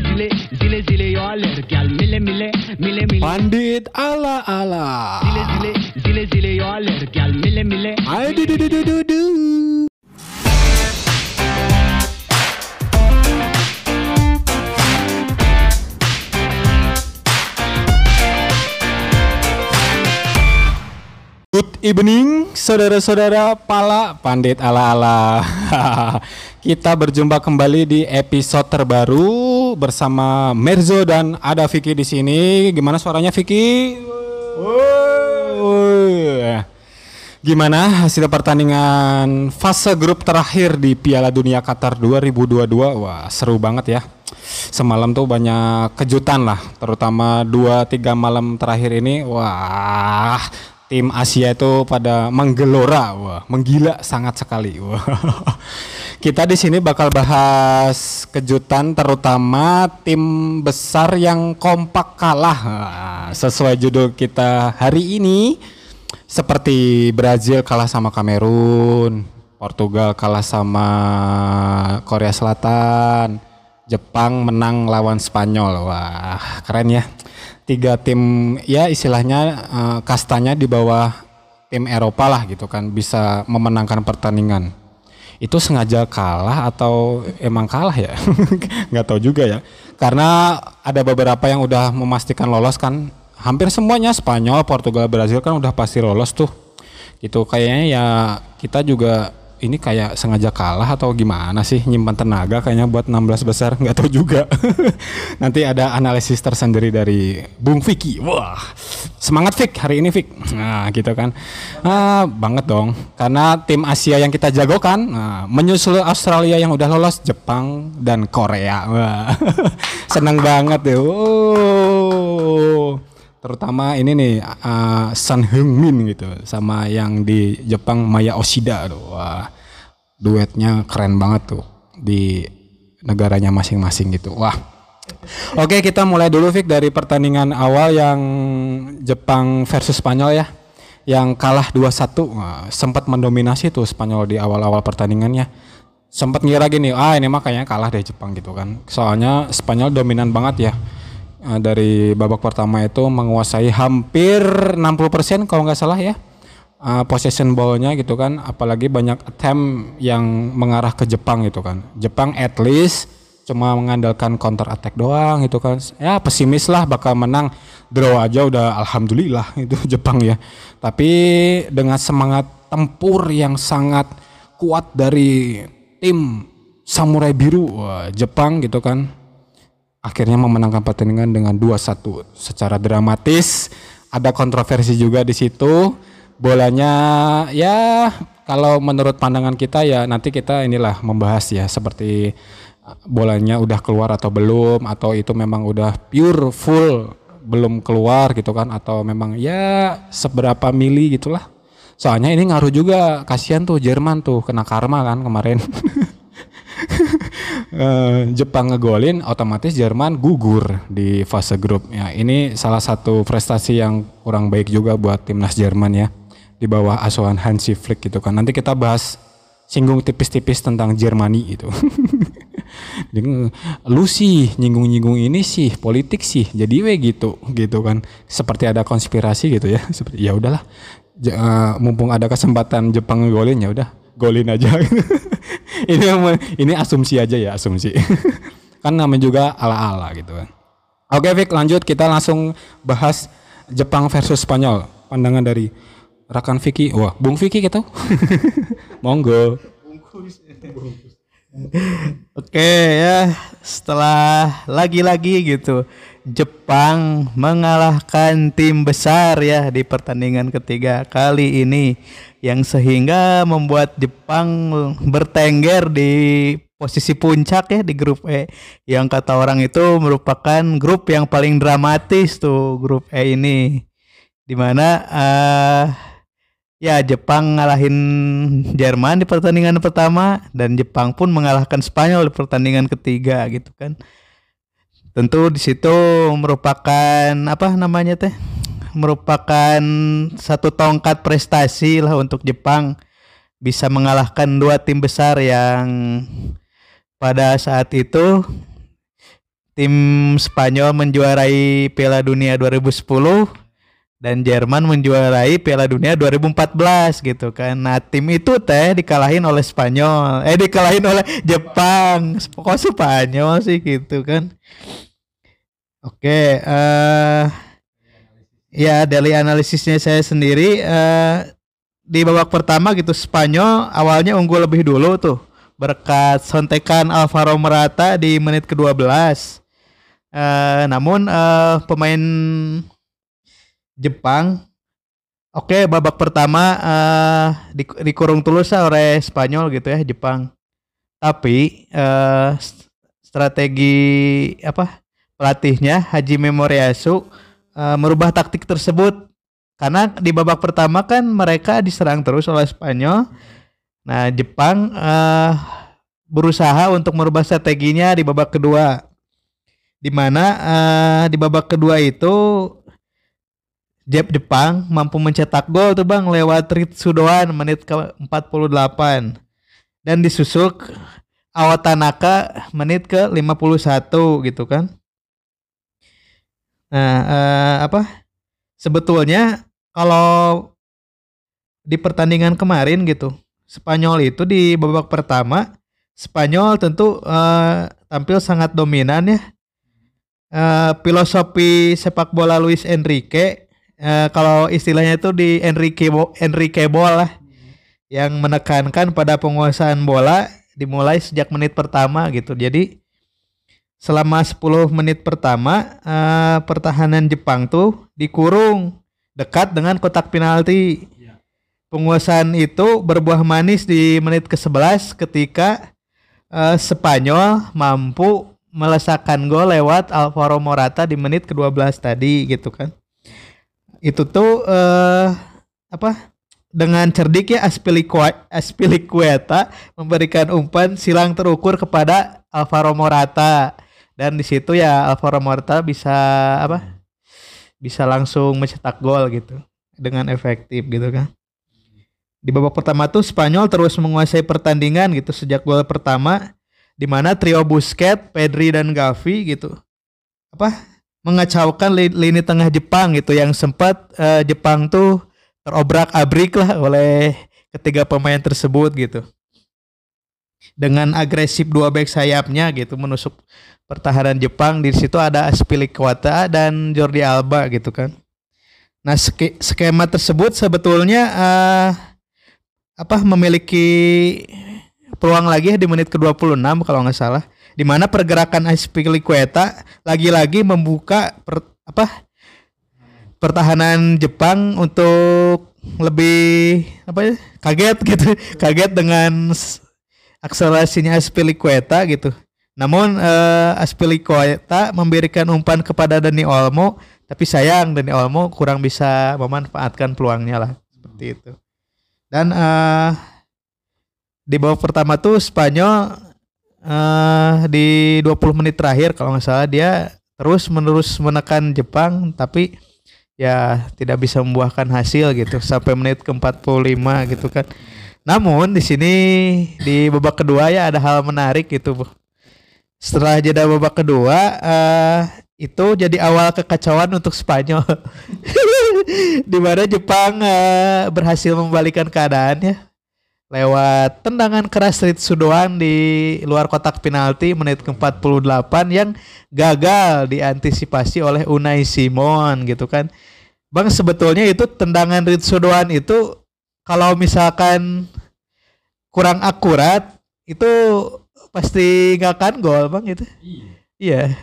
zile zile zile zile yo aler gal mile mile mile mile Pandit ala ala. zile zile zile zile yo aler gal mile mile du du du du du du. Evening, saudara-saudara pala pandit ala-ala. Kita berjumpa kembali di episode terbaru bersama Merzo dan ada Vicky di sini. Gimana suaranya Vicky? Gimana hasil pertandingan fase grup terakhir di Piala Dunia Qatar 2022? Wah, seru banget ya. Semalam tuh banyak kejutan lah, terutama 2 3 malam terakhir ini. Wah, tim Asia itu pada menggelora, wah, menggila sangat sekali. Wah. Kita di sini bakal bahas kejutan terutama tim besar yang kompak kalah. Nah, sesuai judul kita hari ini seperti Brazil kalah sama Kamerun, Portugal kalah sama Korea Selatan, Jepang menang lawan Spanyol. Wah, keren ya. Tiga tim ya istilahnya eh, kastanya di bawah tim Eropa lah gitu kan bisa memenangkan pertandingan. Itu sengaja kalah atau emang kalah ya? Nggak tahu juga ya. Karena ada beberapa yang udah memastikan lolos kan hampir semuanya Spanyol, Portugal, Brazil kan udah pasti lolos tuh. Gitu kayaknya ya kita juga ini kayak sengaja kalah atau gimana sih nyimpan tenaga kayaknya buat 16 besar nggak tahu juga. Nanti ada analisis tersendiri dari Bung Vicky. Wah, semangat Vick hari ini Vick. Nah, gitu kan. Ah, banget dong. Karena tim Asia yang kita jagokan nah, menyusul Australia yang udah lolos, Jepang dan Korea. Wah. Senang banget deh. Terutama ini nih uh, Sun Heung-min gitu sama yang di Jepang Maya Oshida aduh. Wah. Duetnya keren banget tuh di negaranya masing-masing gitu. Wah. Oke, kita mulai dulu Vic dari pertandingan awal yang Jepang versus Spanyol ya. Yang kalah 2-1. Wah, sempat mendominasi tuh Spanyol di awal-awal pertandingannya. Sempat ngira gini, ah ini mah kayaknya kalah dari Jepang gitu kan. Soalnya Spanyol dominan banget ya. Eh, dari babak pertama itu menguasai hampir 60% kalau nggak salah ya. Uh, possession ball-nya gitu kan, apalagi banyak attempt yang mengarah ke Jepang gitu kan. Jepang at least cuma mengandalkan counter attack doang gitu kan. Ya pesimis lah bakal menang. Draw aja udah alhamdulillah itu Jepang ya. Tapi dengan semangat tempur yang sangat kuat dari tim Samurai Biru Jepang gitu kan. Akhirnya memenangkan pertandingan dengan 2-1 secara dramatis. Ada kontroversi juga di situ. Bolanya ya kalau menurut pandangan kita ya nanti kita inilah membahas ya seperti bolanya udah keluar atau belum atau itu memang udah pure full belum keluar gitu kan atau memang ya seberapa mili gitulah soalnya ini ngaruh juga kasihan tuh Jerman tuh kena karma kan kemarin Eh, Jepang ngegolin otomatis Jerman gugur di fase grup. Ya ini salah satu prestasi yang kurang baik juga buat timnas Jerman ya di bawah asuhan Hansi Flick gitu kan. Nanti kita bahas singgung tipis-tipis tentang Jermani itu. Lu sih nyinggung-nyinggung ini sih politik sih jadi we gitu gitu kan. Seperti ada konspirasi gitu ya. Seperti ya udahlah eh, mumpung ada kesempatan Jepang ngegolin ya udah golin aja. Ini ini asumsi aja ya asumsi. Kan namanya juga ala-ala gitu kan. Oke Vic lanjut. Kita langsung bahas Jepang versus Spanyol. Pandangan dari rekan Vicky. Wah Bung Vicky gitu monggo Oke ya, setelah lagi-lagi gitu Jepang mengalahkan tim besar ya di pertandingan ketiga kali ini yang sehingga membuat Jepang bertengger di posisi puncak ya di grup E. Yang kata orang itu merupakan grup yang paling dramatis tuh grup E ini. Di mana eh Ya, Jepang ngalahin Jerman di pertandingan pertama dan Jepang pun mengalahkan Spanyol di pertandingan ketiga gitu kan. Tentu di situ merupakan apa namanya teh? Merupakan satu tongkat prestasi lah untuk Jepang bisa mengalahkan dua tim besar yang pada saat itu tim Spanyol menjuarai Piala Dunia 2010 dan Jerman menjuarai Piala Dunia 2014 gitu kan. Nah, tim itu teh dikalahin oleh Spanyol. Eh dikalahin oleh Jepang. Kok Spanyol sih gitu kan. Oke, eh ya dari analisisnya saya sendiri eh di babak pertama gitu Spanyol awalnya unggul lebih dulu tuh berkat sontekan Alvaro Morata di menit ke-12. Eh namun eh pemain Jepang Oke, babak pertama eh di, dikurung tulus oleh Spanyol gitu ya Jepang. Tapi eh strategi apa pelatihnya Haji Moriyasu eh, merubah taktik tersebut karena di babak pertama kan mereka diserang terus oleh Spanyol. Nah, Jepang eh, berusaha untuk merubah strateginya di babak kedua. Di mana eh, di babak kedua itu Jep Jepang mampu mencetak gol tuh Bang lewat Ritsudoan menit ke 48 dan disusul Awatanaka menit ke 51 gitu kan. Nah, eh, apa? Sebetulnya kalau di pertandingan kemarin gitu, Spanyol itu di babak pertama Spanyol tentu eh, tampil sangat dominan ya. Eh, filosofi sepak bola Luis Enrique eh, kalau istilahnya itu di Enrique Bo- Enrique Ball lah yang menekankan pada penguasaan bola dimulai sejak menit pertama gitu. Jadi selama 10 menit pertama eh, pertahanan Jepang tuh dikurung dekat dengan kotak penalti. Penguasaan itu berbuah manis di menit ke-11 ketika eh, Spanyol mampu melesakkan gol lewat Alvaro Morata di menit ke-12 tadi gitu kan itu tuh eh apa? Dengan cerdik ya Aspilicueta memberikan umpan silang terukur kepada Alvaro Morata. Dan di situ ya Alvaro Morata bisa apa? Bisa langsung mencetak gol gitu. Dengan efektif gitu kan. Di babak pertama tuh Spanyol terus menguasai pertandingan gitu sejak gol pertama di mana trio Busquets, Pedri dan Gavi gitu. Apa mengacaukan li- lini tengah Jepang gitu yang sempat eh, Jepang tuh terobrak-abrik lah oleh ketiga pemain tersebut gitu. Dengan agresif dua back sayapnya gitu menusuk pertahanan Jepang di situ ada Aspilicueta dan Jordi Alba gitu kan. Nah, ske- skema tersebut sebetulnya eh, apa memiliki peluang lagi di menit ke-26 kalau nggak salah di mana pergerakan Aspilicueta lagi-lagi membuka per- apa pertahanan Jepang untuk lebih apa ya kaget gitu. Kaget dengan akselerasinya Aspilicueta gitu. Namun eh, Aspilicueta memberikan umpan kepada Dani Olmo tapi sayang Dani Olmo kurang bisa memanfaatkan peluangnya lah. Seperti itu. Dan eh, di babak pertama tuh Spanyol eh di 20 menit terakhir kalau nggak salah dia terus menerus menekan Jepang tapi ya tidak bisa membuahkan hasil gitu sampai menit ke-45 gitu kan. Namun di sini di babak kedua ya ada hal menarik gitu. Bu. Setelah jeda babak kedua eh itu jadi awal kekacauan untuk Spanyol. di mana Jepang eh, berhasil membalikan keadaannya lewat tendangan keras Ritsudoan di luar kotak penalti menit ke-48 yang gagal diantisipasi oleh Unai Simon gitu kan. Bang sebetulnya itu tendangan Ritsudoan itu kalau misalkan kurang akurat itu pasti nggak akan gol bang itu. Iya.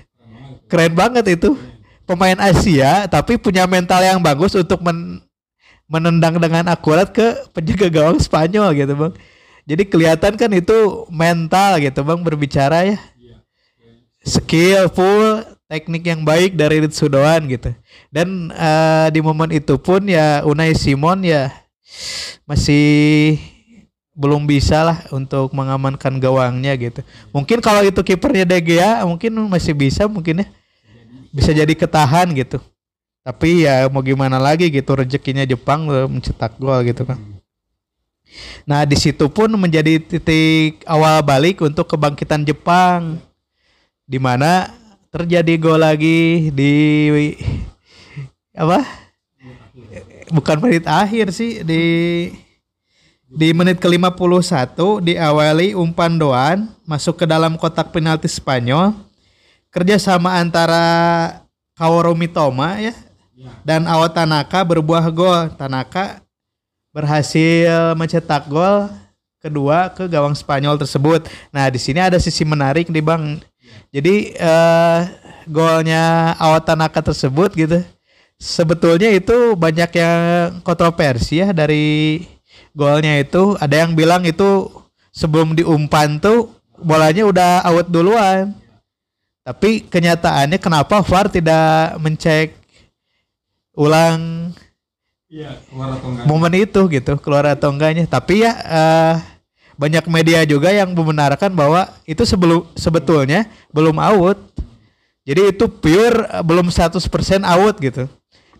Keren banget itu. Pemain Asia tapi punya mental yang bagus untuk men menendang dengan akurat ke penjaga gawang Spanyol gitu bang. Jadi kelihatan kan itu mental gitu bang berbicara ya. Skillful, teknik yang baik dari Ritsudoan gitu. Dan eh, di momen itu pun ya Unai Simon ya masih belum bisa lah untuk mengamankan gawangnya gitu. Mungkin kalau itu kipernya De Gea mungkin masih bisa mungkin ya. Bisa jadi ketahan gitu tapi ya mau gimana lagi gitu rezekinya Jepang mencetak gol gitu kan nah di situ pun menjadi titik awal balik untuk kebangkitan Jepang di mana terjadi gol lagi di apa? Bukan menit akhir sih di di menit ke-51 diawali umpan Doan masuk ke dalam kotak penalti Spanyol. Kerjasama antara Kaoru Mitoma ya dan Awa Tanaka berbuah gol. Tanaka berhasil mencetak gol kedua ke gawang Spanyol tersebut. Nah, di sini ada sisi menarik nih Bang. Jadi eh golnya Awa Tanaka tersebut gitu. Sebetulnya itu banyak yang kontroversi ya dari golnya itu. Ada yang bilang itu sebelum diumpan tuh bolanya udah out duluan. Tapi kenyataannya kenapa VAR tidak mencek ulang. Momen itu gitu keluar atau enggaknya. Tapi ya eh, banyak media juga yang membenarkan bahwa itu sebelum sebetulnya belum out. Jadi itu pure eh, belum 100% out gitu.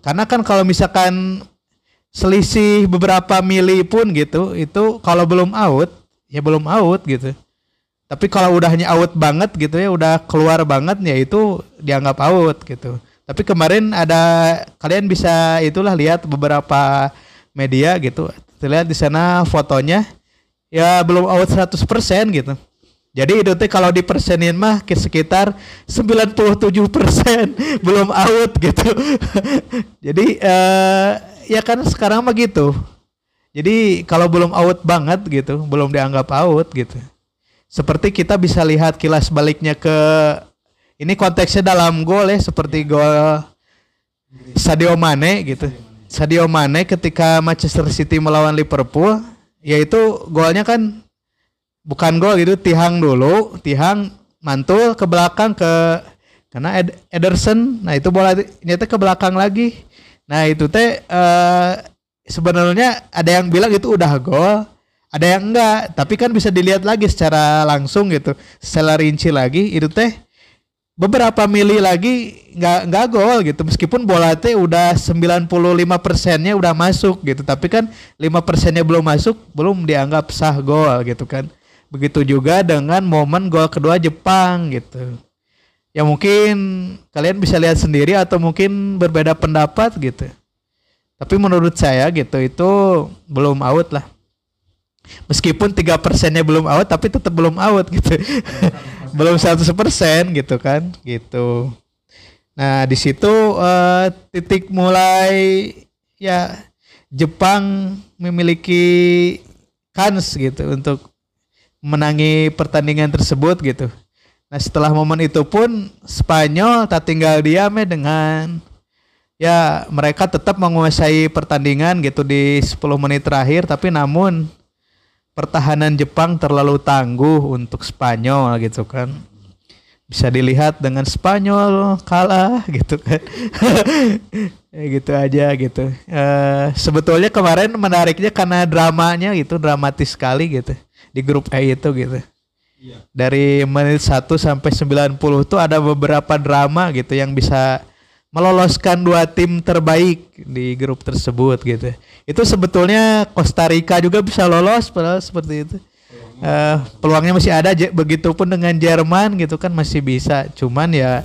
Karena kan kalau misalkan selisih beberapa mili pun gitu itu kalau belum out ya belum out gitu. Tapi kalau udahnya out banget gitu ya udah keluar banget ya itu dianggap out gitu tapi kemarin ada kalian bisa itulah lihat beberapa media gitu. Terlihat di sana fotonya ya belum out 100% gitu. Jadi itu teh kalau dipersenin mah ke sekitar 97% belum out gitu. Jadi eh, ya kan sekarang mah gitu. Jadi kalau belum out banget gitu, belum dianggap out gitu. Seperti kita bisa lihat kilas baliknya ke ini konteksnya dalam gol ya seperti gol Sadio Mane gitu. Sadio Mane ketika Manchester City melawan Liverpool, yaitu golnya kan bukan gol gitu, tihang dulu, tihang mantul ke belakang ke karena Ed, Ederson, nah itu bola nyata ke belakang lagi. Nah itu teh uh, sebenarnya ada yang bilang itu udah gol, ada yang enggak, tapi kan bisa dilihat lagi secara langsung gitu, secara rinci lagi itu teh beberapa mili lagi nggak nggak gol gitu. Meskipun bola teh udah 95 persennya udah masuk gitu. Tapi kan 5 persennya belum masuk belum dianggap sah gol gitu kan. Begitu juga dengan momen gol kedua Jepang gitu. Ya mungkin kalian bisa lihat sendiri atau mungkin berbeda pendapat gitu. Tapi menurut saya gitu itu belum out lah. Meskipun tiga persennya belum out tapi tetap belum out gitu belum 100% gitu kan gitu. Nah di situ uh, titik mulai ya Jepang memiliki kans gitu untuk menangi pertandingan tersebut gitu. Nah setelah momen itu pun Spanyol tak tinggal diam ya dengan ya mereka tetap menguasai pertandingan gitu di 10 menit terakhir tapi namun pertahanan Jepang terlalu tangguh untuk Spanyol gitu kan. Bisa dilihat dengan Spanyol kalah gitu kan. Ya gitu aja gitu. Uh, sebetulnya kemarin menariknya karena dramanya gitu dramatis sekali gitu di grup E itu gitu. Iya. dari menit 1 sampai 90 tuh ada beberapa drama gitu yang bisa meloloskan dua tim terbaik di grup tersebut gitu. Itu sebetulnya Costa Rica juga bisa lolos padahal seperti itu. Uh, peluangnya masih ada begitupun dengan Jerman gitu kan masih bisa cuman ya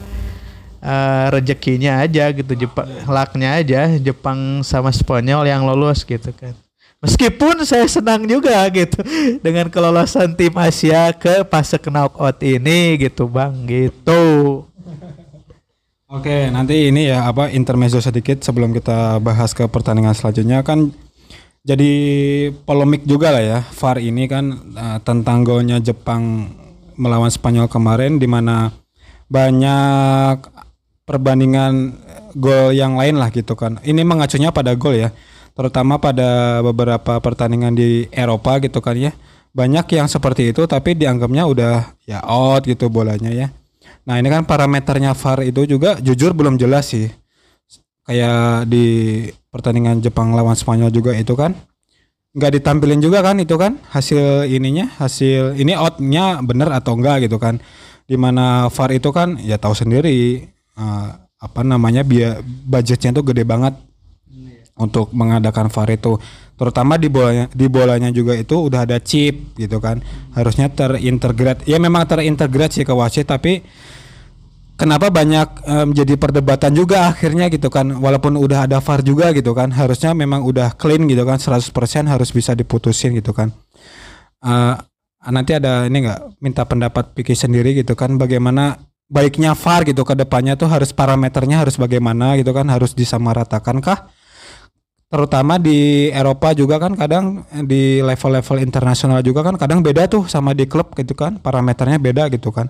uh, rezekinya aja gitu Jepang laknya aja Jepang sama Spanyol yang lolos gitu kan meskipun saya senang juga gitu dengan kelolosan tim Asia ke fase knockout ini gitu bang gitu Oke, nanti ini ya apa intermezzo sedikit sebelum kita bahas ke pertandingan selanjutnya kan jadi polemik juga lah ya VAR ini kan uh, tentang golnya Jepang melawan Spanyol kemarin di mana banyak perbandingan gol yang lain lah gitu kan. Ini mengacunya pada gol ya, terutama pada beberapa pertandingan di Eropa gitu kan ya. Banyak yang seperti itu tapi dianggapnya udah ya out gitu bolanya ya Nah ini kan parameternya VAR itu juga jujur belum jelas sih. Kayak di pertandingan Jepang lawan Spanyol juga itu kan. Nggak ditampilin juga kan itu kan hasil ininya hasil ini outnya bener atau enggak gitu kan. Di mana VAR itu kan ya tahu sendiri uh, apa namanya biaya budgetnya tuh gede banget untuk mengadakan VAR itu terutama di bolanya di bolanya juga itu udah ada chip gitu kan. Harusnya terintegrate. Ya memang terintegrate sih ke wasit tapi kenapa banyak menjadi perdebatan juga akhirnya gitu kan. Walaupun udah ada VAR juga gitu kan harusnya memang udah clean gitu kan 100% harus bisa diputusin gitu kan. Eh, nanti ada ini nggak minta pendapat Piki sendiri gitu kan bagaimana baiknya VAR gitu ke depannya tuh harus parameternya harus bagaimana gitu kan harus disamaratakan kah terutama di Eropa juga kan kadang di level-level internasional juga kan kadang beda tuh sama di klub gitu kan parameternya beda gitu kan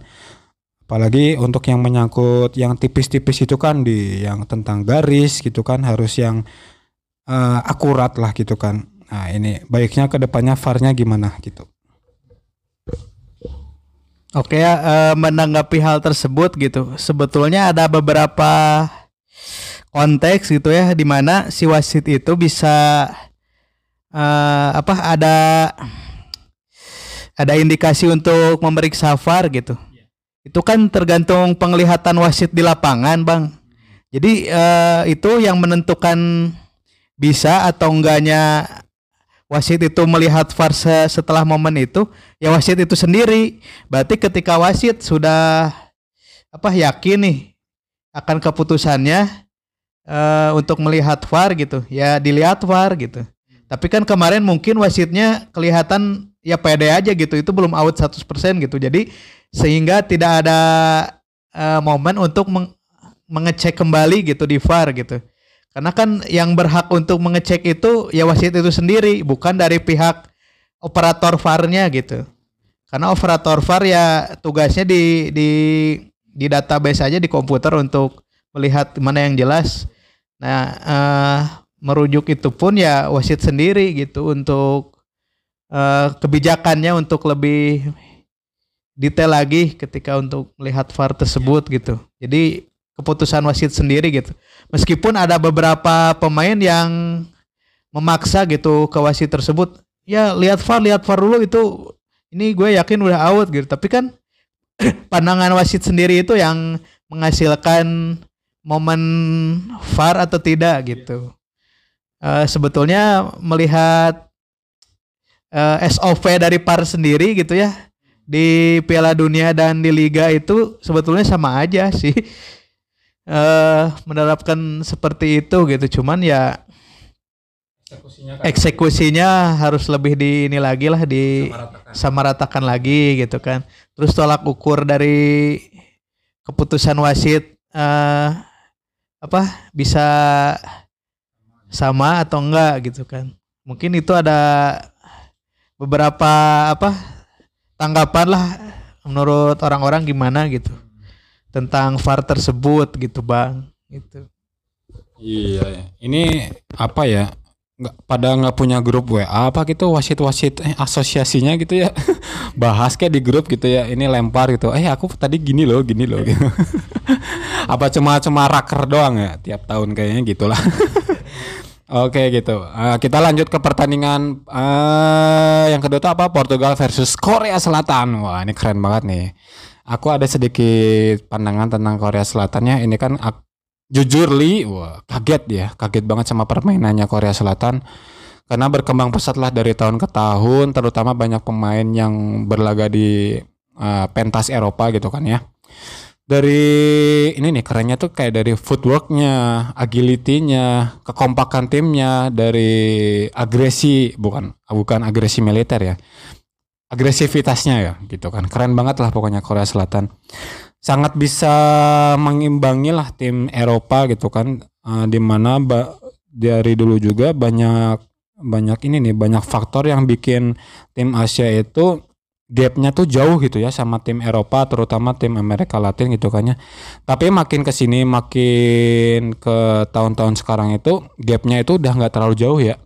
apalagi untuk yang menyangkut yang tipis-tipis itu kan di yang tentang garis gitu kan harus yang eh, akurat lah gitu kan nah ini baiknya ke depannya VAR-nya gimana gitu Oke ya, eh, menanggapi hal tersebut gitu. Sebetulnya ada beberapa konteks gitu ya di mana si wasit itu bisa eh, apa ada ada indikasi untuk memeriksa VAR gitu. Itu kan tergantung penglihatan wasit di lapangan, Bang. Jadi eh, itu yang menentukan bisa atau enggaknya wasit itu melihat VAR se- setelah momen itu ya wasit itu sendiri. Berarti ketika wasit sudah apa yakin nih akan keputusannya eh, untuk melihat VAR gitu, ya dilihat VAR gitu. Tapi kan kemarin mungkin wasitnya kelihatan ya pede aja gitu, itu belum out 100% gitu. Jadi sehingga tidak ada eh, momen untuk meng- mengecek kembali gitu di VAR gitu. Karena kan yang berhak untuk mengecek itu ya wasit itu sendiri, bukan dari pihak operator VAR-nya gitu. Karena operator VAR ya tugasnya di di di database aja di komputer untuk melihat mana yang jelas. Nah, eh, merujuk itu pun ya wasit sendiri gitu untuk eh, kebijakannya untuk lebih detail lagi ketika untuk melihat VAR tersebut gitu. Jadi keputusan wasit sendiri gitu. Meskipun ada beberapa pemain yang memaksa gitu ke wasit tersebut, ya lihat VAR, lihat VAR dulu itu ini gue yakin udah out gitu. Tapi kan pandangan wasit sendiri itu yang menghasilkan momen VAR atau tidak gitu. Eh, sebetulnya melihat eh, SOP dari VAR sendiri gitu ya di Piala Dunia dan di Liga itu sebetulnya sama aja sih. eh menerapkan seperti itu gitu cuman ya eksekusinya harus lebih di ini lagi lah di samaratakan lagi gitu kan terus tolak ukur dari keputusan wasit eh apa bisa sama atau enggak gitu kan. Mungkin itu ada beberapa apa tanggapan lah menurut orang-orang gimana gitu. Tentang VAR tersebut gitu bang gitu. Iya, ini apa ya? Nggak pada nggak punya grup WA apa gitu wasit-wasit eh, asosiasinya gitu ya. Bahas kayak di grup gitu ya. Ini lempar gitu. Eh aku tadi gini loh, gini loh gitu. apa cuma cuma raker doang ya tiap tahun kayaknya gitulah. Oke gitu. Eh, kita lanjut ke pertandingan eh yang kedua tuh apa? Portugal versus Korea Selatan. Wah, ini keren banget nih. Aku ada sedikit pandangan tentang Korea Selatannya. Ini kan ak- jujur li, wah kaget ya, kaget banget sama permainannya Korea Selatan. Karena berkembang pesat lah dari tahun ke tahun, terutama banyak pemain yang berlaga di eh, pentas Eropa gitu kan ya. Dari ini nih kerennya tuh kayak dari footworknya, agility-nya, kekompakan timnya, dari agresi bukan bukan agresi militer ya, agresivitasnya ya gitu kan keren banget lah pokoknya Korea Selatan sangat bisa mengimbangi lah tim Eropa gitu kan. Eh, di mana ba- dari dulu juga banyak banyak ini nih banyak faktor yang bikin tim Asia itu gapnya tuh jauh gitu ya sama tim Eropa terutama tim Amerika Latin gitu kan ya. Tapi makin ke sini makin ke tahun-tahun sekarang itu gapnya itu udah nggak terlalu jauh ya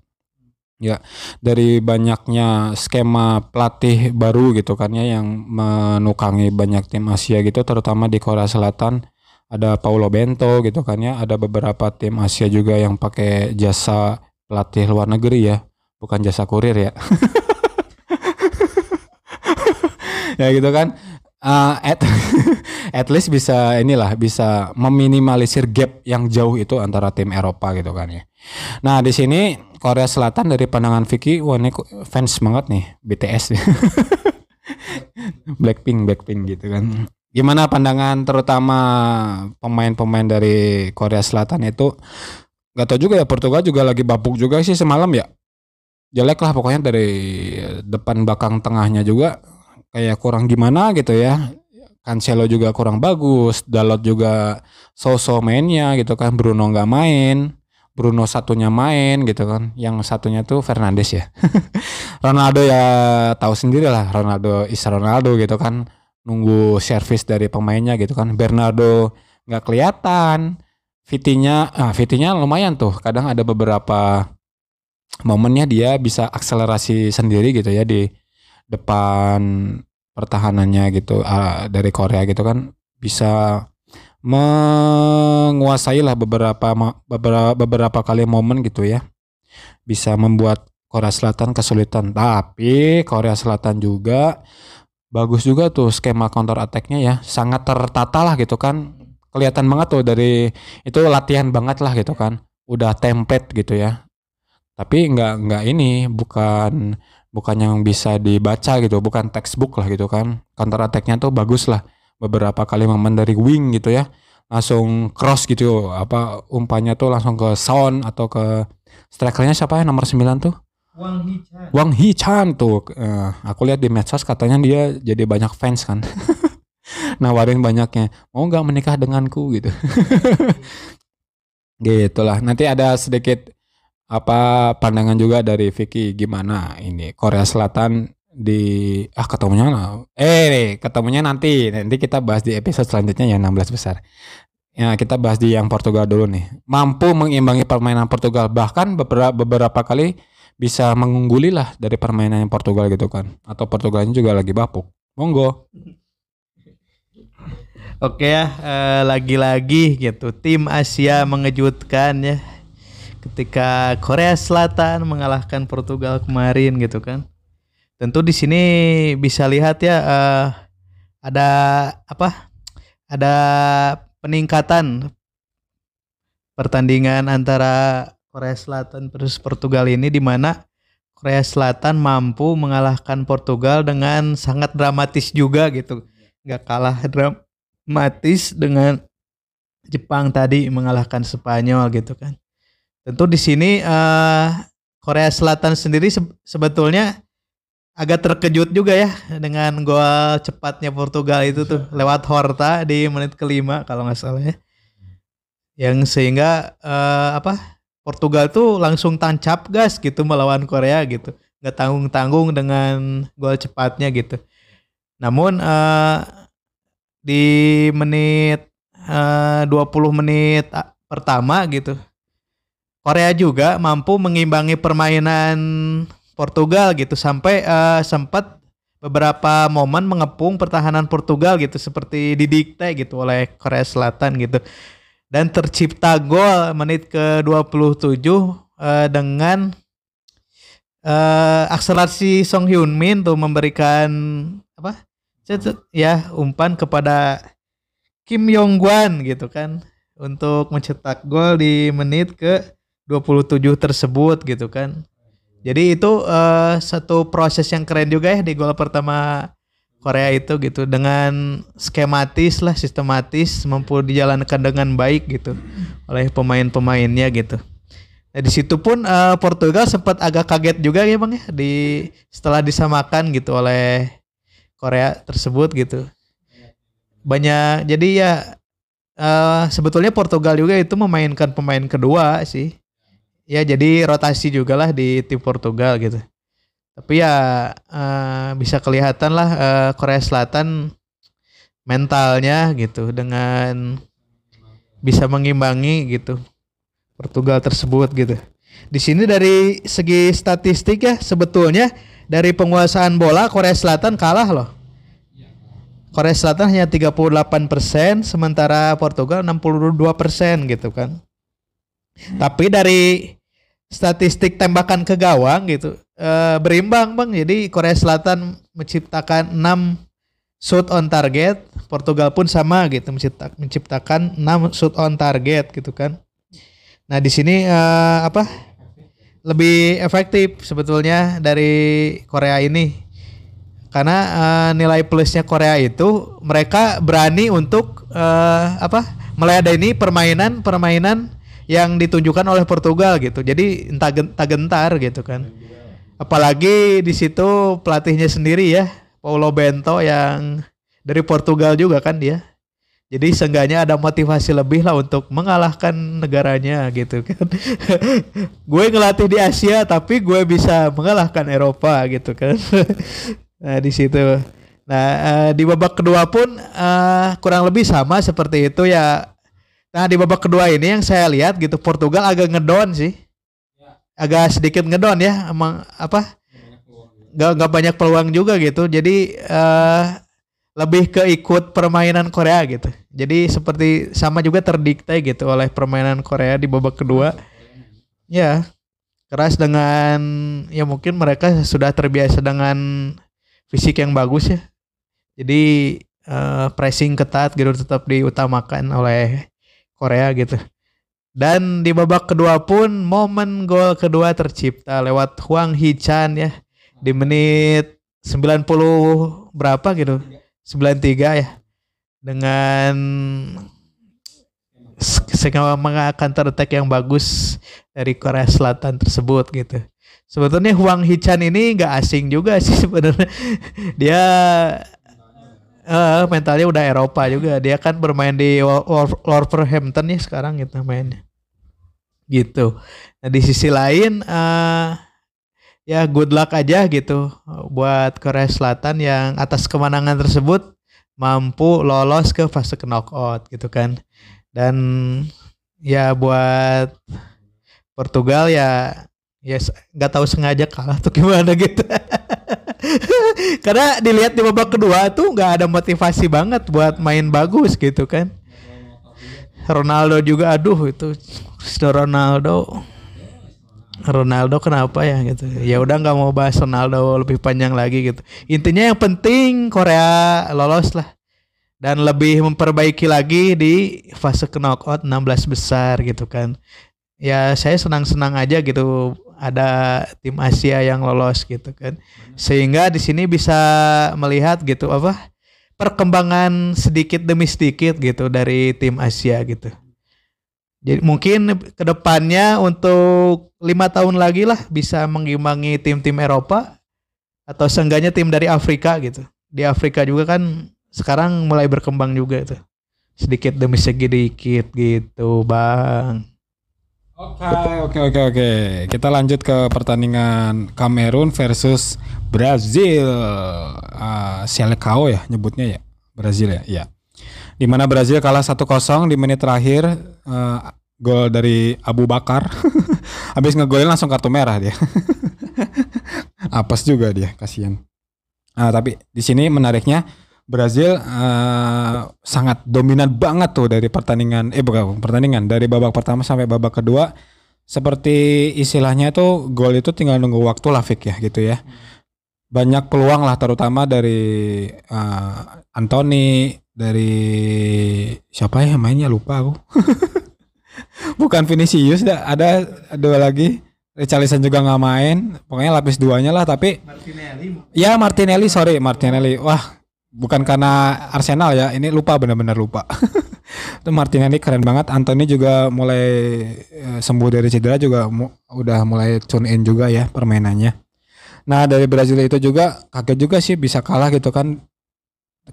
ya dari banyaknya skema pelatih baru gitu kan ya yang menukangi banyak tim Asia gitu terutama di Korea Selatan. Ada Paulo Bento gitu kan ya ada beberapa tim Asia juga yang pakai jasa pelatih luar negeri ya bukan jasa kurir ya. Ya gitu kan Eh, at, at least bisa inilah bisa meminimalisir gap yang jauh itu antara tim Eropa gitu kan ya. Nah di sini Korea Selatan dari pandangan Vicky wah ini fans banget nih BTS Blackpink Blackpink gitu kan. Gimana pandangan terutama pemain-pemain dari Korea Selatan itu? Nggak tahu juga ya Portugal juga lagi babuk juga sih semalam ya. Jelek lah pokoknya dari depan belakang tengahnya juga kayak kurang gimana gitu ya. Cancelo juga kurang bagus Dalot juga so-so mainnya gitu kan. Bruno nggak main Bruno satunya main gitu kan. Yang satunya tuh Fernandes ya. Ronaldo ya tahu sendiri lah Ronaldo is Ronaldo gitu kan. Nunggu servis dari pemainnya gitu kan. Bernardo nggak kelihatan. Vitinya ah Vitinya lumayan tuh. Kadang ada beberapa momennya dia bisa akselerasi sendiri gitu ya di depan pertahanannya gitu uh, dari Korea gitu kan bisa menguasai lah beberapa beberapa beberapa kali momen gitu ya. Bisa membuat Korea Selatan kesulitan. Tapi Korea Selatan juga bagus juga tuh skema counter attacknya ya. Sangat tertata lah gitu kan. Kelihatan banget tuh dari itu latihan banget lah gitu kan. Udah template gitu ya. Tapi nggak nggak ini bukan bukan yang bisa dibaca gitu bukan textbook lah gitu kan. Counter attacknya tuh bagus lah. Beberapa kali momen dari wing gitu ya. Langsung cross gitu apa umpannya tuh langsung ke sound atau ke strikernya siapa ya nomor 9 tuh? Wang Hee-chan. Wang Hee-chan tuh. Uh, aku lihat di medsos katanya dia jadi banyak fans kan. Nawarin banyaknya mau nggak menikah denganku? gitu. Gitulah. Nanti ada sedikit apa pandangan juga dari Vicky gimana ini Korea Selatan di ah ketemunya eh ketemunya nanti. Nanti kita bahas di episode selanjutnya yang 16 besar. Ya kita bahas di yang Portugal dulu nih. Mampu mengimbangi permainan Portugal. Bahkan beberapa beberapa kali bisa mengungguli lah dari permainan yang Portugal gitu kan. Atau Portugalnya juga lagi bapuk. Monggo. Oke ya, eh, lagi-lagi gitu tim Asia mengejutkan ya ketika Korea Selatan mengalahkan Portugal kemarin gitu kan. Tentu di sini bisa lihat ya uh, ada apa? Ada peningkatan pertandingan antara Korea Selatan versus Portugal ini di mana Korea Selatan mampu mengalahkan Portugal dengan sangat dramatis juga gitu. Nggak kalah dramatis dengan Jepang tadi mengalahkan Spanyol gitu kan. Tentu di sini uh, Korea Selatan sendiri se sebetulnya agak terkejut juga ya dengan gol cepatnya Portugal itu tuh lewat Horta di menit kelima kalau nggak salah ya. Yang sehingga uh, apa Portugal tuh langsung tancap gas gitu melawan Korea gitu. Nggak tanggung-tanggung dengan gol cepatnya gitu. Namun uh, di menit uh, 20 menit pertama gitu Korea juga mampu mengimbangi permainan Portugal gitu sampai uh, sempat beberapa momen mengepung pertahanan Portugal gitu seperti didikte gitu oleh Korea Selatan gitu. Dan tercipta gol menit ke-27 uh, dengan uh, akselerasi Song Hyun Min tuh memberikan apa? ya umpan kepada Kim Yong Gwan gitu kan untuk mencetak gol di menit ke 27 tersebut gitu kan. Jadi itu uh, satu proses yang keren juga ya di gol pertama Korea itu gitu dengan skematis lah sistematis mampu dijalankan dengan baik gitu oleh pemain-pemainnya gitu. Nah, di situ pun uh, Portugal sempat agak kaget juga ya Bang ya di setelah disamakan gitu oleh Korea tersebut gitu. Banyak jadi ya uh, sebetulnya Portugal juga itu memainkan pemain kedua sih ya jadi rotasi juga lah di tim Portugal gitu. Tapi ya uh, bisa kelihatan lah uh, Korea Selatan mentalnya gitu dengan bisa mengimbangi gitu Portugal tersebut gitu. Di sini dari segi statistik ya sebetulnya dari penguasaan bola Korea Selatan kalah loh. Korea Selatan hanya 38% sementara Portugal 62% gitu kan. Tapi dari statistik tembakan ke gawang gitu. E, berimbang bang. Jadi Korea Selatan menciptakan 6 shoot on target Portugal pun sama gitu menciptakan menciptakan 6 shoot on target gitu kan. Nah di sini e, apa? Lebih efektif sebetulnya dari Korea ini. Karena eh, nilai plusnya Korea itu mereka berani untuk eh, apa? Melayani permainan permainan yang ditunjukkan oleh Portugal gitu jadi entah gen- tak gentar gitu kan apalagi di situ pelatihnya sendiri ya Paulo Bento yang dari Portugal juga kan dia jadi seenggaknya ada motivasi lebih lah untuk mengalahkan negaranya gitu kan. gue ngelatih di Asia tapi gue bisa mengalahkan Eropa gitu kan. nah di situ. Nah eh, di babak kedua pun eh, kurang lebih sama seperti itu ya. Nah di babak kedua ini yang saya lihat gitu Portugal agak ngedon sih. Agak sedikit ngedon ya emang apa? Gak, gak banyak peluang juga gitu. Jadi eh lebih ke ikut permainan Korea gitu. Jadi seperti sama juga terdikte gitu oleh permainan Korea di babak kedua. Ya, keras dengan ya mungkin mereka sudah terbiasa dengan fisik yang bagus ya. Jadi eh, pressing ketat gitu tetap diutamakan oleh Korea gitu. Dan di babak kedua pun momen gol kedua tercipta lewat Huang Hee-chan ya di menit 90 berapa gitu. 93 ya dengan skema counter attack yang bagus dari Korea Selatan tersebut gitu. Sebetulnya Huang Hee-chan ini nggak asing juga sih sebenarnya. Dia eh, mentalnya udah Eropa juga. Dia kan bermain di Wol- Wol- Wolverhampton ya sekarang gitu mainnya. Gitu. Nah di sisi lain eh ya good luck aja gitu buat Korea Selatan yang atas kemenangan tersebut mampu lolos ke fase knockout gitu kan dan ya buat Portugal ya ya s- nggak tahu sengaja kalah tuh gimana gitu karena dilihat di babak kedua tuh nggak ada motivasi banget buat main bagus gitu kan. Ronaldo juga aduh itu Ronaldo. Ronaldo kenapa ya gitu. Ya udah nggak mau bahas Ronaldo lebih panjang lagi gitu. Intinya yang penting Korea lolos lah. Dan lebih memperbaiki lagi di fase knockout 16 besar gitu kan. Ya saya senang-senang aja gitu ada tim Asia yang lolos gitu kan sehingga di sini bisa melihat gitu apa perkembangan sedikit demi sedikit gitu dari tim Asia gitu jadi mungkin ke depannya untuk lima tahun lagi lah bisa mengimbangi tim-tim Eropa atau seenggaknya tim dari Afrika gitu. Di Afrika juga kan sekarang mulai berkembang juga itu sedikit demi sedikit gitu bang. Oke, oke, oke, oke. Kita lanjut ke pertandingan Kamerun versus Brazil. Ah, Selecao ya nyebutnya ya. Brazil ya, iya. Di mana Brazil kalah 1-0 di menit terakhir eh, gol dari Abu Bakar. Habis ngegolin langsung kartu merah dia. Apes juga dia, kasihan. Ah, tapi di sini menariknya Brazil eh, sangat dominan banget tuh dari pertandingan eh bukan pertandingan dari babak pertama sampai babak kedua seperti istilahnya itu gol itu tinggal nunggu waktu lah Fik ya gitu ya. Banyak peluang lah terutama dari eh, Anthony dari siapa ya mainnya lupa aku. Bukan Vinicius dah, ada dua lagi. Richarlison juga nggak main. Pokoknya lapis duanya lah tapi Ya Martinelli sorry Martinelli wah bukan karena Arsenal ya ini lupa benar-benar lupa. Itu Martinelli keren banget Anthony juga mulai eh, sembuh dari cedera juga mu- udah mulai tune in juga ya permainannya. Nah dari Brazil itu juga kaget juga sih bisa kalah gitu kan.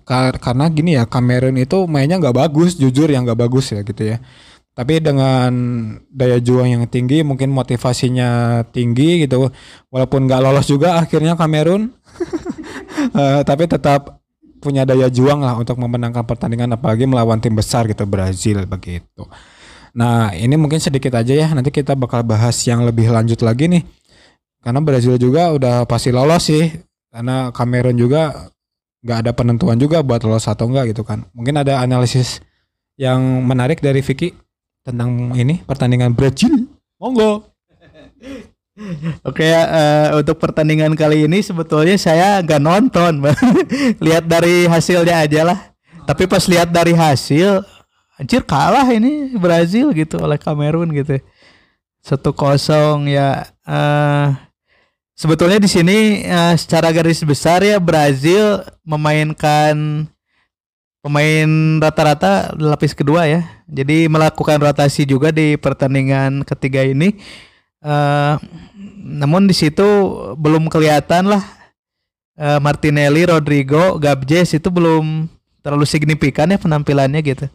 Kar- karena gini ya Cameroon itu mainnya nggak bagus jujur yang nggak bagus ya gitu ya. Tapi dengan daya juang yang tinggi mungkin motivasinya tinggi gitu walaupun nggak lolos juga akhirnya Kamerun Eh, tapi tetap punya daya juang lah untuk memenangkan pertandingan apalagi melawan tim besar gitu Brazil begitu. Nah ini mungkin sedikit aja ya nanti kita bakal bahas yang lebih lanjut lagi nih karena Brazil juga udah pasti lolos sih karena Kamerun juga nggak ada penentuan juga buat lolos atau enggak gitu kan. Mungkin ada analisis yang menarik dari Vicky tentang ini pertandingan Brazil. Monggo. Oke ya eh, untuk pertandingan kali ini sebetulnya saya nggak nonton, lihat dari hasilnya aja lah. Tapi pas lihat dari hasil, anjir kalah ini Brazil gitu oleh Kamerun gitu. Satu kosong ya. eh sebetulnya di sini eh, secara garis besar ya Brazil memainkan pemain rata-rata lapis kedua ya. Jadi melakukan rotasi juga di pertandingan ketiga ini. Eh, namun di situ belum kelihatan lah eh, Martinelli, Rodrigo, Gabjes itu belum terlalu signifikan ya penampilannya gitu.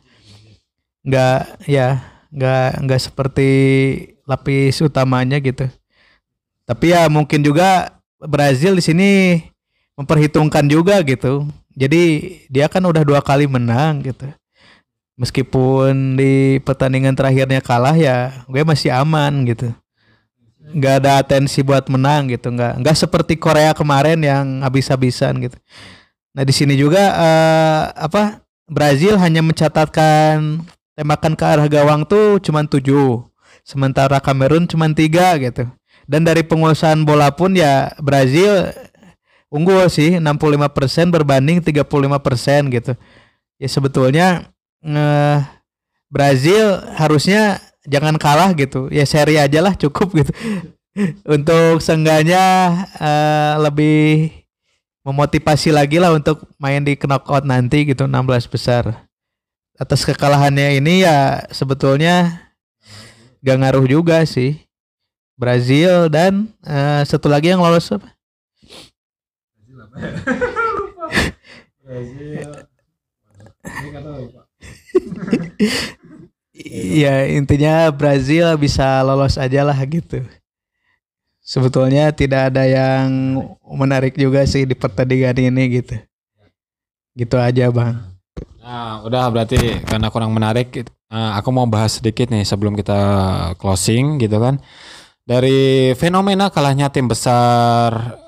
Nggak ya nggak nggak seperti lapis utamanya gitu. Tapi ya mungkin juga Brazil di sini memperhitungkan juga gitu. Jadi dia kan udah dua kali menang gitu. Meskipun di pertandingan terakhirnya kalah ya gue masih aman gitu. Nggak ada atensi buat menang gitu. Nggak nggak seperti Korea kemarin yang habis-habisan gitu. Nah di sini juga eh, apa Brazil hanya mencatatkan tembakan ke arah gawang tuh cuma tujuh. Sementara Kamerun cuma tiga gitu. Dan dari penguasaan bola pun ya Brazil unggul sih 65% berbanding 35% gitu. Ya sebetulnya eh, Brazil harusnya jangan kalah gitu. Ya seri aja lah cukup gitu. untuk seenggaknya eh, lebih memotivasi lagi lah untuk main di knockout nanti gitu 16 besar. Atas kekalahannya ini ya sebetulnya gak ngaruh juga sih. Brazil dan eh, satu lagi yang lolos apa? Iya intinya Brazil bisa lolos aja lah gitu. Sebetulnya tidak ada yang menarik juga sih di pertandingan ini gitu. Gitu aja bang. Nah, udah berarti karena kurang menarik, eh, aku mau bahas sedikit nih sebelum kita closing gitu kan. Dari fenomena kalahnya tim besar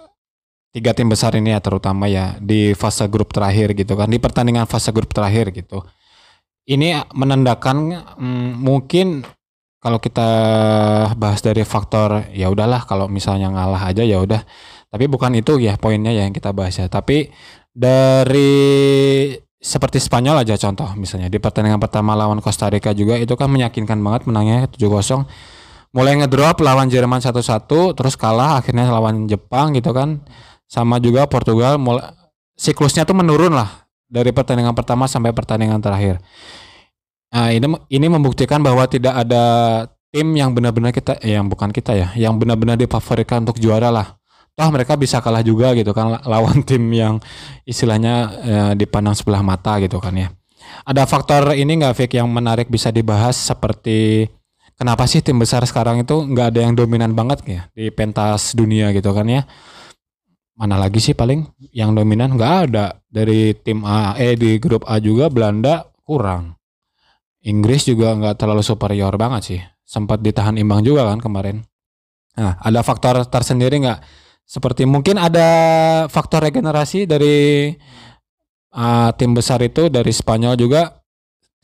tiga tim besar ini ya terutama ya di fase grup terakhir gitu kan di pertandingan fase grup terakhir gitu. Ini menandakan mm, mungkin kalau kita bahas dari faktor ya udahlah kalau misalnya ngalah aja ya udah. Tapi bukan itu ya poinnya ya yang kita bahas ya. Tapi dari seperti Spanyol aja contoh misalnya di pertandingan pertama lawan Costa Rica juga itu kan meyakinkan banget menangnya 7-0 mulai ngedrop lawan Jerman 1-1 terus kalah akhirnya lawan Jepang gitu kan sama juga Portugal mulai siklusnya tuh menurun lah dari pertandingan pertama sampai pertandingan terakhir. Nah, ini ini membuktikan bahwa tidak ada tim yang benar-benar kita eh, yang bukan kita ya, yang benar-benar difavoritkan untuk juara lah. Toh mereka bisa kalah juga gitu kan lawan tim yang istilahnya eh, dipandang sebelah mata gitu kan ya. Ada faktor ini nggak Vic yang menarik bisa dibahas seperti kenapa sih tim besar sekarang itu nggak ada yang dominan banget ya di pentas dunia gitu kan ya mana lagi sih paling yang dominan? Nggak ada. Dari tim A eh di grup A juga Belanda kurang. Inggris juga nggak terlalu superior banget sih. Sempat ditahan imbang juga kan kemarin. Nah ada faktor tersendiri nggak? Seperti mungkin ada faktor regenerasi dari uh, tim besar itu dari Spanyol juga.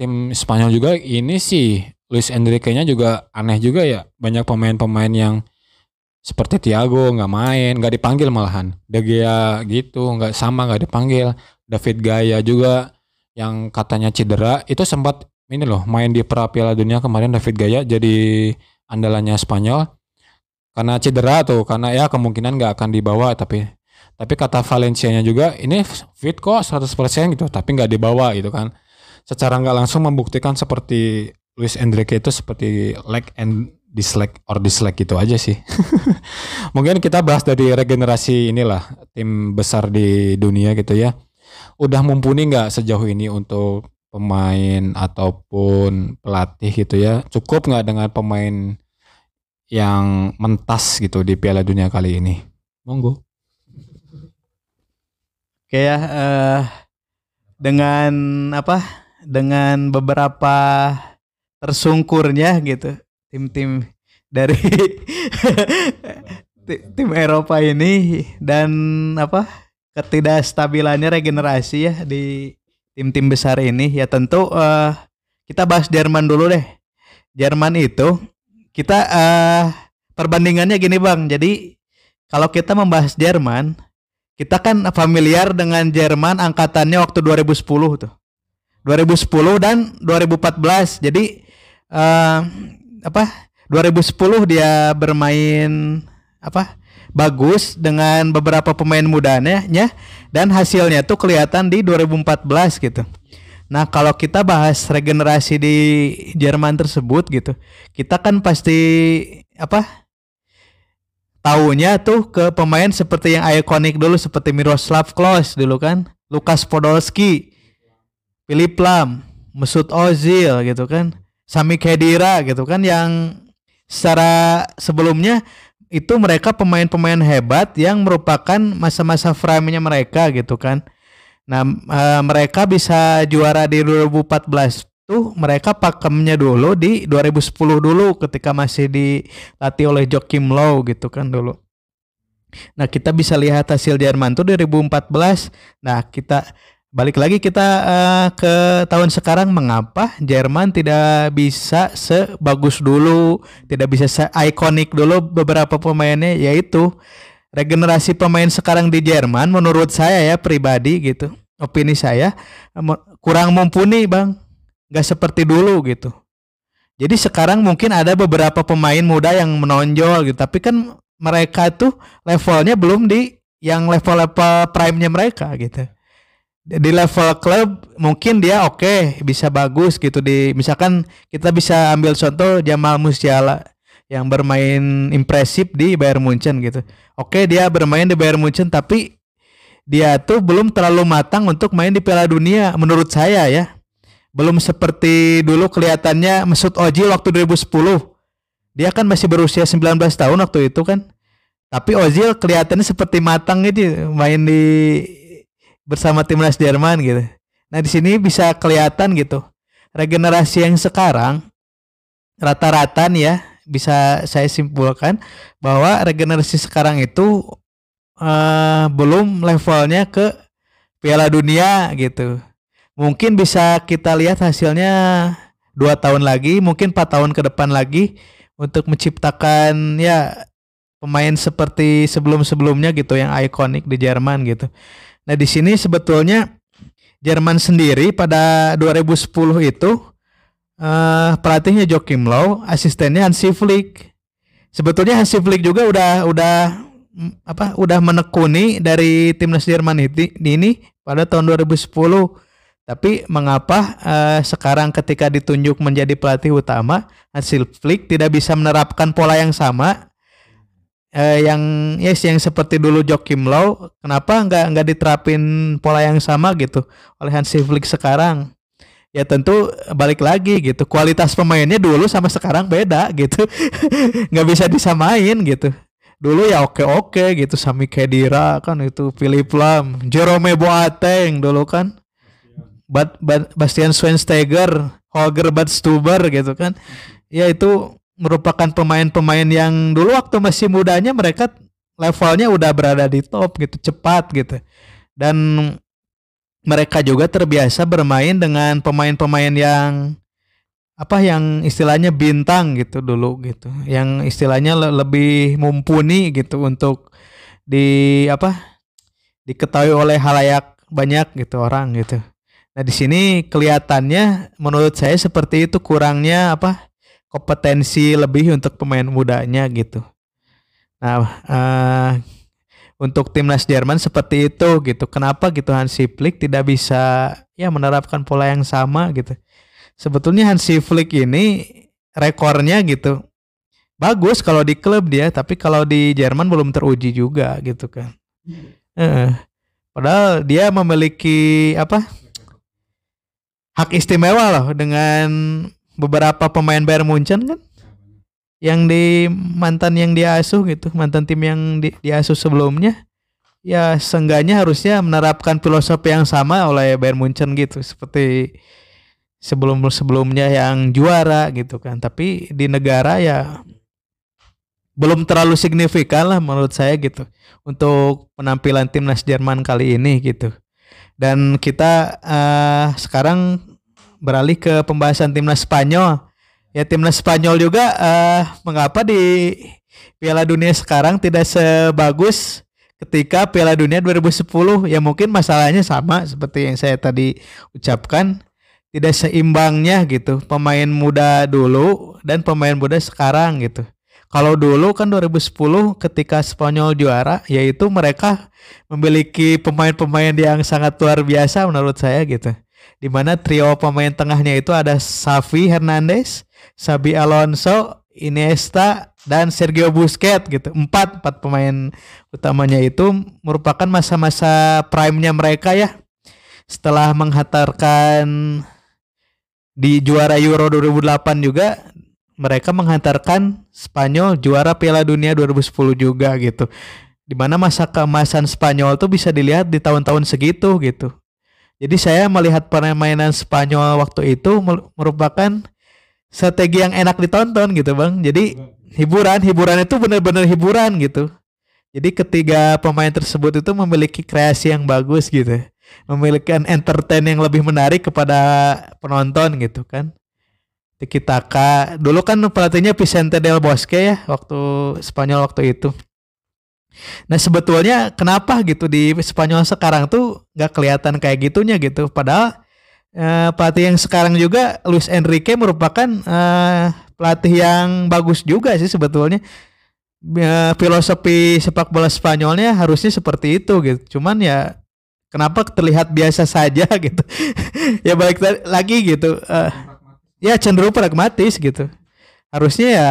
Tim Spanyol juga ini sih Luis Enrique-nya juga aneh juga ya. Banyak pemain-pemain yang seperti Thiago nggak main, nggak dipanggil malahan. De Gea gitu, nggak sama nggak dipanggil. David Gaya juga yang katanya cedera itu sempat ini loh main di pra Piala Dunia kemarin David Gaya jadi andalannya Spanyol karena cedera tuh karena ya kemungkinan nggak akan dibawa tapi tapi kata Valencia-nya juga ini fit kok 100% gitu tapi nggak dibawa gitu kan secara nggak langsung membuktikan seperti Luis Enrique itu seperti like and dislike or dislike gitu aja sih. Mungkin kita bahas dari regenerasi inilah tim besar di dunia gitu ya. Udah mumpuni nggak sejauh ini untuk pemain ataupun pelatih gitu ya? Cukup nggak dengan pemain yang mentas gitu di Piala Dunia kali ini? Monggo. Oke ya, uh, dengan apa? Dengan beberapa tersungkurnya gitu tim-tim dari tim Eropa ini dan apa ketidakstabilannya regenerasi ya di tim-tim besar ini ya tentu uh, kita bahas Jerman dulu deh. Jerman itu kita uh, perbandingannya gini Bang. Jadi kalau kita membahas Jerman, kita kan familiar dengan Jerman angkatannya waktu 2010 tuh. 2010 dan 2014. Jadi uh, apa 2010 dia bermain apa bagus dengan beberapa pemain mudanya ya dan hasilnya tuh kelihatan di 2014 gitu. Nah, kalau kita bahas regenerasi di Jerman tersebut gitu, kita kan pasti apa? Tahunya tuh ke pemain seperti yang ikonik dulu seperti Miroslav Klose dulu kan, Lukas Podolski, Philip Lam, Mesut Ozil gitu kan, Sami Khedira gitu kan yang secara sebelumnya itu mereka pemain-pemain hebat yang merupakan masa-masa frame-nya mereka gitu kan. Nah, e, mereka bisa juara di 2014 tuh mereka pakemnya dulu di 2010 dulu ketika masih dilatih oleh Joachim Low gitu kan dulu. Nah, kita bisa lihat hasil Jerman tuh 2014. Nah, kita balik lagi kita uh, ke tahun sekarang mengapa Jerman tidak bisa sebagus dulu, tidak bisa se-ikonik dulu beberapa pemainnya yaitu regenerasi pemain sekarang di Jerman menurut saya ya pribadi gitu. Opini saya kurang mumpuni, Bang nggak seperti dulu gitu. Jadi sekarang mungkin ada beberapa pemain muda yang menonjol gitu, tapi kan mereka tuh levelnya belum di yang level-level prime-nya mereka gitu. Di level klub mungkin dia oke, okay, bisa bagus gitu di misalkan kita bisa ambil contoh Jamal Musiala yang bermain impresif di Bayern Munchen gitu. Oke, okay, dia bermain di Bayern Munchen tapi dia tuh belum terlalu matang untuk main di Piala Dunia menurut saya ya belum seperti dulu kelihatannya Mesut Ozil waktu 2010. Dia kan masih berusia 19 tahun waktu itu kan. Tapi Ozil kelihatannya seperti matang gitu main di bersama timnas Jerman gitu. Nah, di sini bisa kelihatan gitu. Regenerasi yang sekarang rata-rata nih ya bisa saya simpulkan bahwa regenerasi sekarang itu uh, belum levelnya ke Piala Dunia gitu mungkin bisa kita lihat hasilnya dua tahun lagi, mungkin empat tahun ke depan lagi untuk menciptakan ya pemain seperti sebelum-sebelumnya gitu yang ikonik di Jerman gitu. Nah di sini sebetulnya Jerman sendiri pada 2010 itu uh, pelatihnya Joachim Low, asistennya Hansi Flick. Sebetulnya Hansi Flick juga udah udah apa udah menekuni dari timnas Jerman ini, ini pada tahun 2010 tapi mengapa uh, sekarang ketika ditunjuk menjadi pelatih utama, hasil Flick tidak bisa menerapkan pola yang sama uh, yang yes yang seperti dulu Joachim Low, kenapa nggak nggak diterapin pola yang sama gitu oleh Hansi Flick sekarang? Ya tentu balik lagi gitu, kualitas pemainnya dulu sama sekarang beda gitu, nggak bisa disamain gitu dulu ya oke oke gitu Sami Khedira kan itu Philip Lam Jerome Boateng dulu kan Bad, Bastian Schweinsteiger, Holger Badstuber gitu kan. Ya itu merupakan pemain-pemain yang dulu waktu masih mudanya mereka levelnya udah berada di top gitu, cepat gitu. Dan mereka juga terbiasa bermain dengan pemain-pemain yang apa yang istilahnya bintang gitu dulu gitu. Yang istilahnya le lebih mumpuni gitu untuk di apa? diketahui oleh halayak banyak gitu orang gitu. Nah di sini kelihatannya menurut saya seperti itu kurangnya apa kompetensi lebih untuk pemain mudanya gitu. Nah uh, untuk timnas Jerman seperti itu gitu. Kenapa gitu Hansi Flick tidak bisa ya menerapkan pola yang sama gitu. Sebetulnya Hansi Flick ini rekornya gitu bagus kalau di klub dia, tapi kalau di Jerman belum teruji juga gitu kan. Uh, padahal dia memiliki apa? hak istimewa loh dengan beberapa pemain Bayern Munchen kan? Yang di mantan yang dia asuh gitu mantan tim yang di, diasuh sebelumnya ya seenggaknya harusnya menerapkan filosofi yang sama oleh Bayern Munchen gitu seperti sebelum sebelumnya yang juara gitu kan. Tapi di negara ya belum terlalu signifikan lah menurut saya gitu untuk penampilan timnas Jerman kali ini gitu. Dan kita uh, sekarang beralih ke pembahasan timnas Spanyol. Ya timnas Spanyol juga uh, mengapa di Piala Dunia sekarang tidak sebagus ketika Piala Dunia 2010 ya mungkin masalahnya sama seperti yang saya tadi ucapkan tidak seimbangnya gitu pemain muda dulu dan pemain muda sekarang gitu Kalau dulu kan 2010 ketika Spanyol juara, yaitu mereka memiliki pemain-pemain yang sangat luar biasa menurut saya gitu. Di mana trio pemain tengahnya itu ada Xavi Hernandez, Xabi Alonso, Iniesta, dan Sergio Busquets gitu. Empat empat pemain utamanya itu merupakan masa-masa prime-nya mereka ya. Setelah menghantarkan di juara Euro 2008 juga mereka menghantarkan Spanyol juara Piala Dunia 2010 juga gitu. Di mana masa keemasan Spanyol tuh bisa dilihat di tahun-tahun segitu gitu. Jadi saya melihat permainan Spanyol waktu itu merupakan strategi yang enak ditonton gitu bang. Jadi hiburan, hiburan itu benar-benar hiburan gitu. Jadi ketiga pemain tersebut itu memiliki kreasi yang bagus gitu, memiliki entertain yang lebih menarik kepada penonton gitu kan. Tiki Taka. Dulu kan pelatihnya Vicente del Bosque ya waktu Spanyol waktu itu. Nah sebetulnya kenapa gitu di Spanyol sekarang tuh nggak kelihatan kayak gitunya gitu. Padahal eh, pelatih yang sekarang juga Luis Enrique merupakan eh, pelatih yang bagus juga sih sebetulnya. Ya, filosofi sepak bola Spanyolnya harusnya seperti itu gitu. Cuman ya kenapa terlihat biasa saja gitu. ya balik lagi gitu. Uh, ya cenderung pragmatis gitu harusnya ya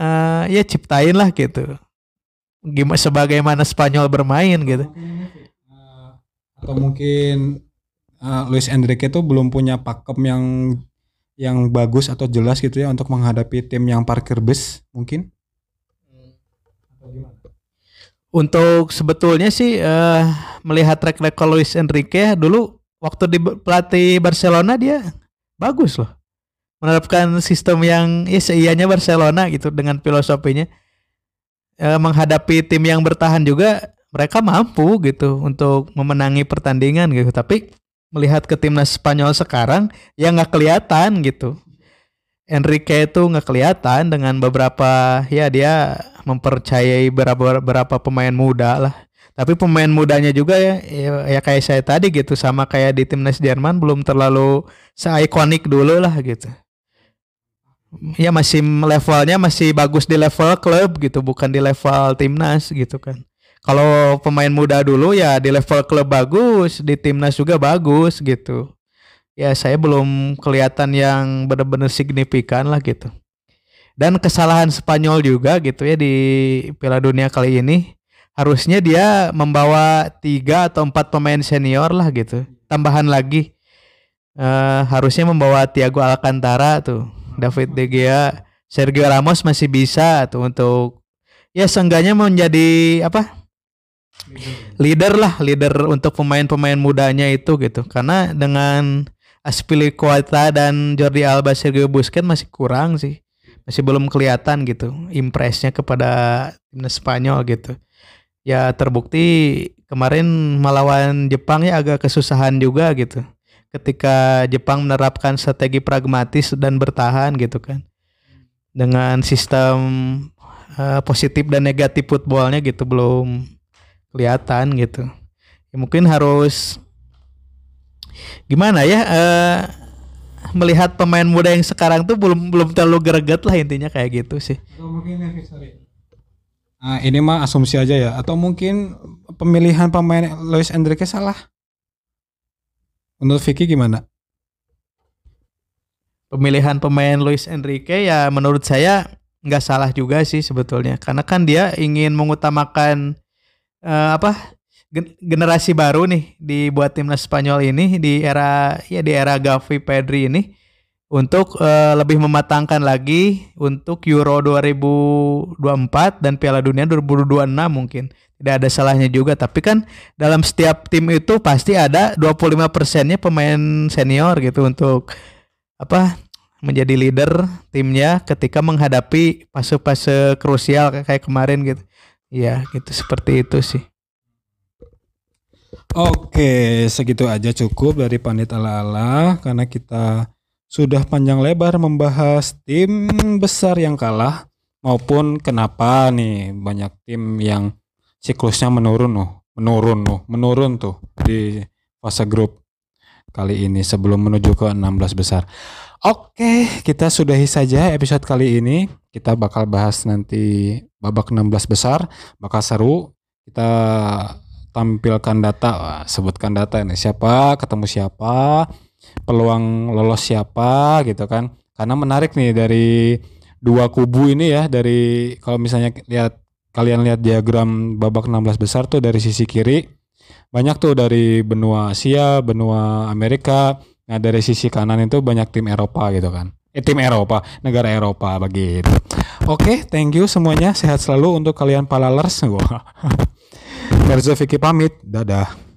uh, ya ciptain lah gitu gimana sebagaimana Spanyol bermain gitu. Atau mungkin uh, Luis Enrique itu belum punya pakem yang yang bagus atau jelas gitu ya untuk menghadapi tim yang parkir bus mungkin? Untuk sebetulnya sih uh, melihat track record Luis Enrique dulu waktu di pelatih Barcelona dia bagus loh. Menerapkan sistem yang ya seianya Barcelona gitu dengan filosofinya e, menghadapi tim yang bertahan juga mereka mampu gitu untuk memenangi pertandingan gitu. Tapi melihat ke timnas Spanyol sekarang ya nggak kelihatan gitu. Enrique itu nggak kelihatan dengan beberapa ya dia mempercayai beberapa beberapa pemain muda lah. Tapi pemain mudanya juga ya, ya ya kayak saya tadi gitu sama kayak di timnas Jerman belum terlalu seikonik dulu lah gitu ya masih levelnya masih bagus di level klub gitu bukan di level timnas gitu kan. Kalau pemain muda dulu ya di level klub bagus di timnas juga bagus gitu. Ya saya belum kelihatan yang benar-benar signifikan lah gitu. Dan kesalahan Spanyol juga gitu ya di Piala Dunia kali ini. Harusnya dia membawa tiga atau empat pemain senior lah gitu. Tambahan lagi uh, harusnya membawa Thiago Alcantara tuh David De Gea, Sergio Ramos masih bisa tuh untuk ya seenggaknya menjadi apa? Leader lah, leader untuk pemain-pemain mudanya itu gitu. Karena dengan Aspilicueta dan Jordi Alba, Sergio Busquets masih kurang sih. Masih belum kelihatan gitu impresnya kepada timnas Spanyol gitu. Ya terbukti kemarin melawan Jepang ya agak kesusahan juga gitu ketika Jepang menerapkan strategi pragmatis dan bertahan gitu kan. Dengan sistem uh, positif dan negatif footballnya gitu belum kelihatan gitu. Ya, mungkin harus gimana ya uh, melihat pemain muda yang sekarang tuh belum belum terlalu greget lah intinya kayak gitu sih. Nah, ini mah asumsi aja ya. Atau mungkin pemilihan pemain Luis Enrique salah Menurut Vicky gimana? Pemilihan pemain Luis Enrique ya menurut saya nggak salah juga sih sebetulnya karena kan dia ingin mengutamakan uh, apa generasi baru nih dibuat timnas Spanyol ini di era ya di era Gavi Pedri ini untuk uh, lebih mematangkan lagi untuk Euro 2024 dan Piala Dunia 2026 mungkin tidak ada salahnya juga tapi kan dalam setiap tim itu pasti ada 25 persennya pemain senior gitu untuk apa menjadi leader timnya ketika menghadapi fase-fase krusial kayak kemarin gitu. Ya gitu seperti itu sih. Oke, segitu aja cukup dari Panit Ala-Ala karena kita sudah panjang lebar membahas tim besar yang kalah maupun kenapa nih banyak tim yang siklusnya menurun loh, menurun loh, menurun tuh di fase grup kali ini sebelum menuju ke 16 besar. Oke, kita sudahi saja episode kali ini. Kita bakal bahas nanti babak 16 besar, bakal seru. Kita tampilkan data, sebutkan data ini siapa, ketemu siapa, peluang lolos siapa gitu kan. Karena menarik nih dari dua kubu ini ya, dari kalau misalnya lihat kalian lihat diagram babak 16 besar tuh dari sisi kiri banyak tuh dari benua Asia, benua Amerika, Nah dari sisi kanan itu banyak tim Eropa gitu kan. Eh tim Eropa, negara Eropa begitu. Oke, thank you semuanya. Sehat selalu untuk kalian palalers. Verzo Vicky pamit. Dadah.